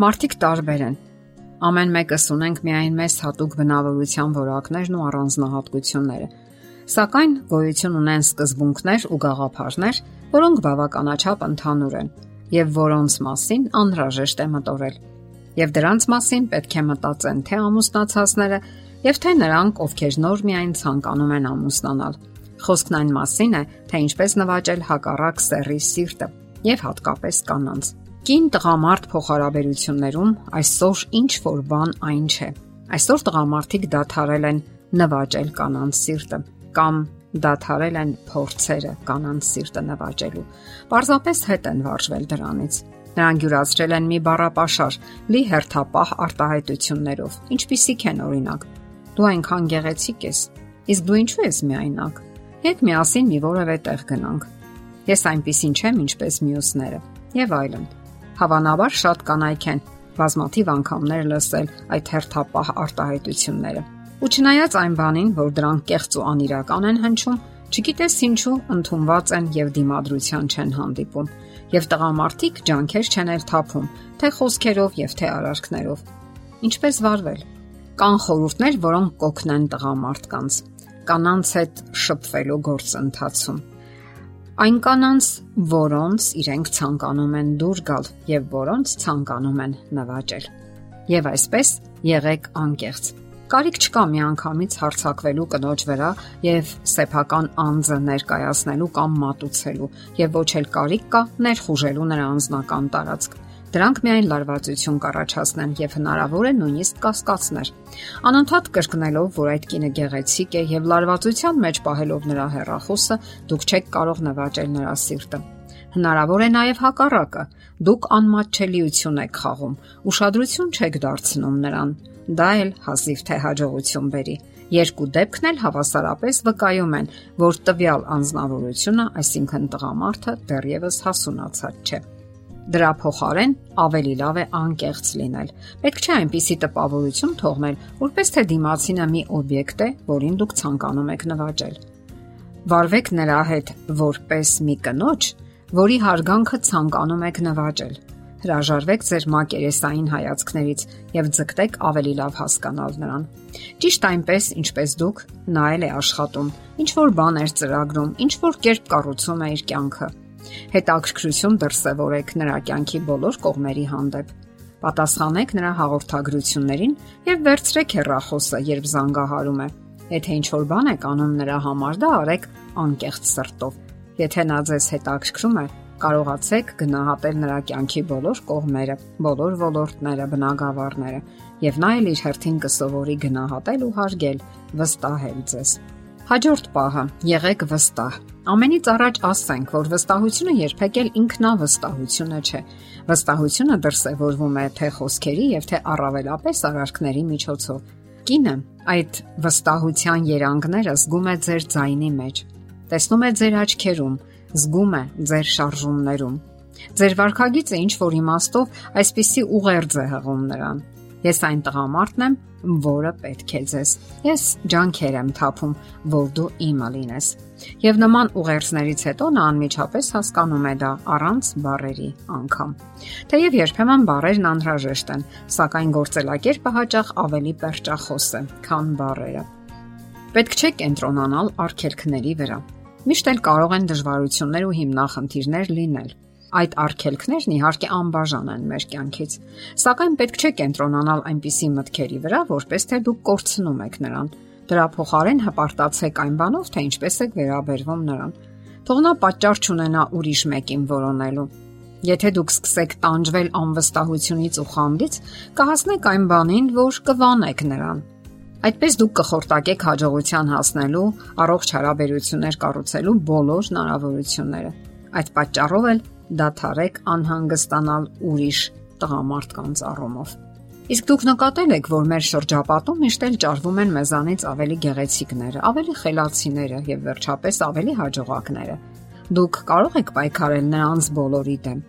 Մարդիկ տարբեր են։ Ամեն մեկս ունենք միայն մեզ հատուկ բնավորության որակներն ու առանձնահատկությունները։ Սակայն գոյություն ունեն սկզբունքներ ու գաղափարներ, որոնք բավականաչափ ընդհանուր են եւ որոնց մասին անհրաժեշտ է մտորել։ Եվ դրանց մասին պետք է մտածեն թե ամուսնացածները, եւ թե նրանք, ովքեր նոր միայն ցանկանում են ամուսնանալ։ Խոսքն այն մասին է, թե ինչպես նվաճել հակառակ սեռի սիրտը եւ հատկապես կանանց։ Կին տղամարդ փոխհարաբերություններում այսօր ինչ որ բան այն չէ։ Այսօր տղամարդիկ դադարել են նվաճել կանանց սիրտը կամ դադարել են փորձերը կանանց սիրտը նվաճելու։ Պարզապես հետ են վարժվել դրանից։ Նրանք յուրացրել են մի բառապաշար՝ լի հերթապահ արտահայտություններով։ Ինչպիսիք են օրինակ. Դու այնքան գեղեցիկ ես, իսկ դու ինչու ես միայնակ։ Հետ միասին մի որևէ տեղ գնանք։ Ես այնպեսին չեմ, ինչպես մյուսները։ Եվ այլն հավանաբար շատ կանայք են բազմաթիվ անգամներ լսել այդ հերթապահ արտահայտությունները։ Ու չնայած այն բանին, որ դրանք կեղծ ու անիրական են հնչում, չգիտես ինչու ընդունված են եւ դիմադրության չեն հանդիպում։ Եվ տղամարդիկ ջանքեր չեն էլ թափում, թե խոսքերով եւ թե արարքներով։ Ինչպես վարվել։ Կան խորհուրդներ, որոնք կօգնեն տղամարդկանց կանանց հետ շփվելու գործընթացում այն կանանց, որոնց իրենք ցանկանում են դուր գալ եւ որոնց ցանկանում են նվաճել։ Եվ այսպես եղեք անկեղծ։ Կարիք չկա միանգամից հարցակվելու կնոջ վրա եւ սեփական անձը ներկայացնելու կամ մատուցելու եւ ոչ էլ կարիք կա ներխուժելու նրա անձնական տարածք Դրանք միայն լարվածություն կառաջացնեն եւ հնարավոր է նույնիսկ կասկածներ։ Անընդհատ կրկնելով, որ այդ կինը գեղեցիկ է եւ լարվածության մեջ պահելով նրա հերախոսը, դուք չեք կարող նվաճել նրա սիրտը։ Հնարավոր է նաև հակառակը։ Դուք անմատչելիություն եք խաղում, ուշադրություն չեք դարձնում նրան։ Դա էլ հազիվ թե հաջողություն բերի։ Երկու դեպքն էլ հավասարապես վկայում են, որ տվյալ անznավորությունը, այսինքն տղամարդը, դեռևս հասունացած չէ։ Դրա փոխարեն ավելի լավ է անկեղծ լինել։ Պետք չէ այնպիսի տպավորություն թողնել, որպես թե դիմացինը մի օբյեկտ է, որին դուք ցանկանում եք նվաճել։ Վարվեք նրա հետ որպես մի կնոջ, որի հարգանքը ցանկանում եք նվաճել։ Հրաժարվեք ձեր մակերեսային հայացքներից եւ ձգտեք ավելի լավ հասկանալ նրան։ Ճիշտ այնպես, ինչպես դուք նայել է աշխատում, ինչ որ բաներ ծրագրում, ինչ որ կերպ կառուցում է իր կյանքը Հետաքրքրություն դրսևորեք նրա կյանքի բոլոր կողմերի հանդեպ։ Պատասխանեք նրա հաղորդագրություններին եւ վերցրեք հեռախոսը, երբ զանգահարում է։ Եթե ինչ որ բան եք անում նրա համար, դա արեք անկեղծ սրտով։ Եթե նա ձեզ հետաքրքրում է, կարողացեք գնահատել նրա կյանքի բոլոր կողմերը, բոլոր ոլորտները, բնագավառները, եւ նա էլ իր հերթին կսովորի գնահատել ու հարգել, վստահել ձեզ։ Հաջորդ պահը՝ եղեք վստահ։ Ամենից առաջ ասենք, որ վստահությունը երբեք էլ ինքնավստահությունը չէ։ Վստահությունը դրսևորվում է թե խոսքերի եւ թե առավելապես արարքների միջոցով։ Կինը այդ վստահության երանգները զգում է ձեր ձայնի մեջ։ Տեսնում է ձեր աչքերում, զգում է ձեր շարժումներում։ Ձեր վարքագիծը ինչ որ իմաստով այսպիսի ուղերձ է հղում նրան։ Ես այն տղամարդն եմ, որը պետք է ձեզ։ Ես ջանքեր եմ թափում, որ դու իմը լինես։ Եվ նման ուղերձներից հետո նա անմիջապես հասկանում է դա առանց բարերի անգամ։ Թեև երբեմն բարերն անհրաժեշտ են, սակայն գործելակերպը հաճախ ավելի perճախոս է, քան բարերը։ Պետք չէ կենտրոնանալ արգելքների վրա։ Միշտ էլ կարող են դժվարություններ ու հիմնախնդիրներ լինել Այդ արգելքներն իհարկե անբաժան են մեր կյանքից, սակայն պետք չէ կենտրոնանալ այնպիսի մտքերի վրա, որպես թե դուք կորցնում եք նրան։ Դրա փոխարեն հպարտացեք այն բանով, թե ինչպես եք վերաբերվում նրան։ Թող նա պատճառ չունենա ուրիշ մեկին որոնելու։ Եթե դուք սկսեք տանջվել անվստահությունից ու խանդից, կհասնեք այն բանին, որ կվանեք նրան։ Այդպես դուք կխորտակեք հաջողության հասնելու, առողջ հարաբերություններ կառուցելու բոլոր հնարավորությունները։ Այդ պատճառով էլ դադարեք անհանգստանալ ուրիշ տղամարդկանց առումով։ Իսկ դուք նկատել եք, որ մեր շրջապատում միշտ էլ ճարվում են մեզանից ավելի գեղեցիկները, ավելի խելացիները եւ վերջապես ավելի հաջողակները։ Դուք կարող եք պայքարել նրանց բոլորի դեմ,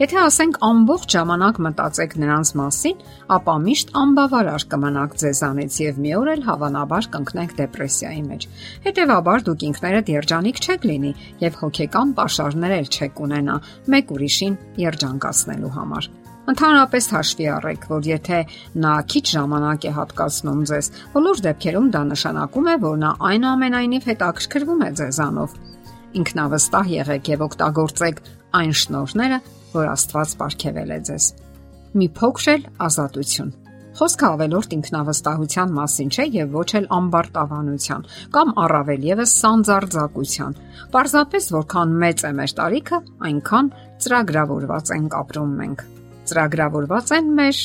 Եթե ասենք ամբողջ ժամանակ մտածեք նրանց մասին, ապա միշտ անբավարար կմնաք ձեզանից եւ մի օր էլ հավանաբար կընկնեք դեպրեսիայի մեջ։ Հետևաբար դուք ինքներդ երջանիկ չեք լինի եւ հոգեկան ապաշարներ էլ չեք ունենա մեկ ուրիշին երջանկացնելու համար։ Ընդհանրապես հաշվի առեք, որ եթե նա քիչ ժամանակ է հատկացնում ձեզ, բոլոր դեպքերում դա նշանակում է, որ նա այնուամենայնիվ հետաքրքրվում է ձեզանով։ Ինքնավստահ եղեք եւ օգտագործեք այն շնորհները, որ Աստված ապարգևել է ձեզ։ Մի փոքր ազատություն Խոսքը ավելորտ ինքնավստահության մասին չէ եւ ոչ էլ ամբարտավանության կամ առավել եւս սանձարձակության։ Պարզապես որքան մեծ է մեր տարիքը, այնքան ծրագրավորված ենք ապրում մենք։ Ծրագրավորված են մեր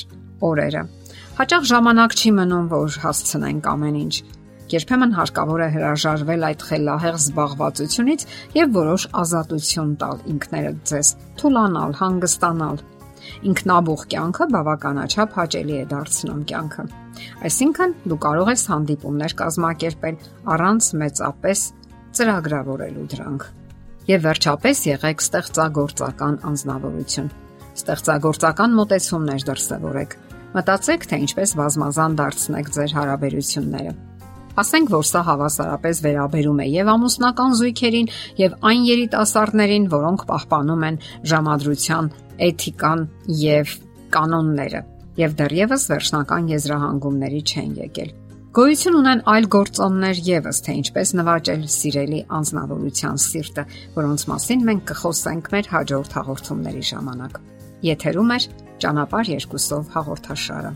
օրերը։ Հաճախ ժամանակ չի մնում, որ հասցնենք ամեն ինչ։ Երբեմն հարկավոր է հրաժարվել այդ խելահեղ զբաղվածությունից եւ որոշ ազատություն տալ ինքներդ ձեզ, թուլանալ, հանգստանալ, Ինքնաբուխ կյանքը բավականաչափ հաճելի է դարձնում կյանքը։ Այսինքն դու կարող ես հանդիպումներ կազմակերպել առանց մեծապես ծրագրավորելու դրանք։ Եվ վերջապես եղեք ստեղծագործական անznավորություն։ Ստեղծագործական մտածումներ դրսևորեք։ Մտածեք, թե ինչպես բազմազան դարձնեք ձեր հարաբերությունները։ Ասենք որ սա հավասարապես վերաբերում է եւ ամուսնական զույգերին եւ այն երիտասարդներին, որոնք պահպանում են ժամադրության էթիկան եւ կանոնները եւ դեռևս վերջնական եզրահանգումների չեն եկել։ Գոյություն ունեն այլ գործոններ եւս, թե ինչպես նվաճել սիրելի անznավորության սիրտը, որոնց մասին մենք կխոսենք մեր հաջորդ հաղորդումների ժամանակ։ Եթերում է ճանապարհ երկուսով հաղորդաշարը։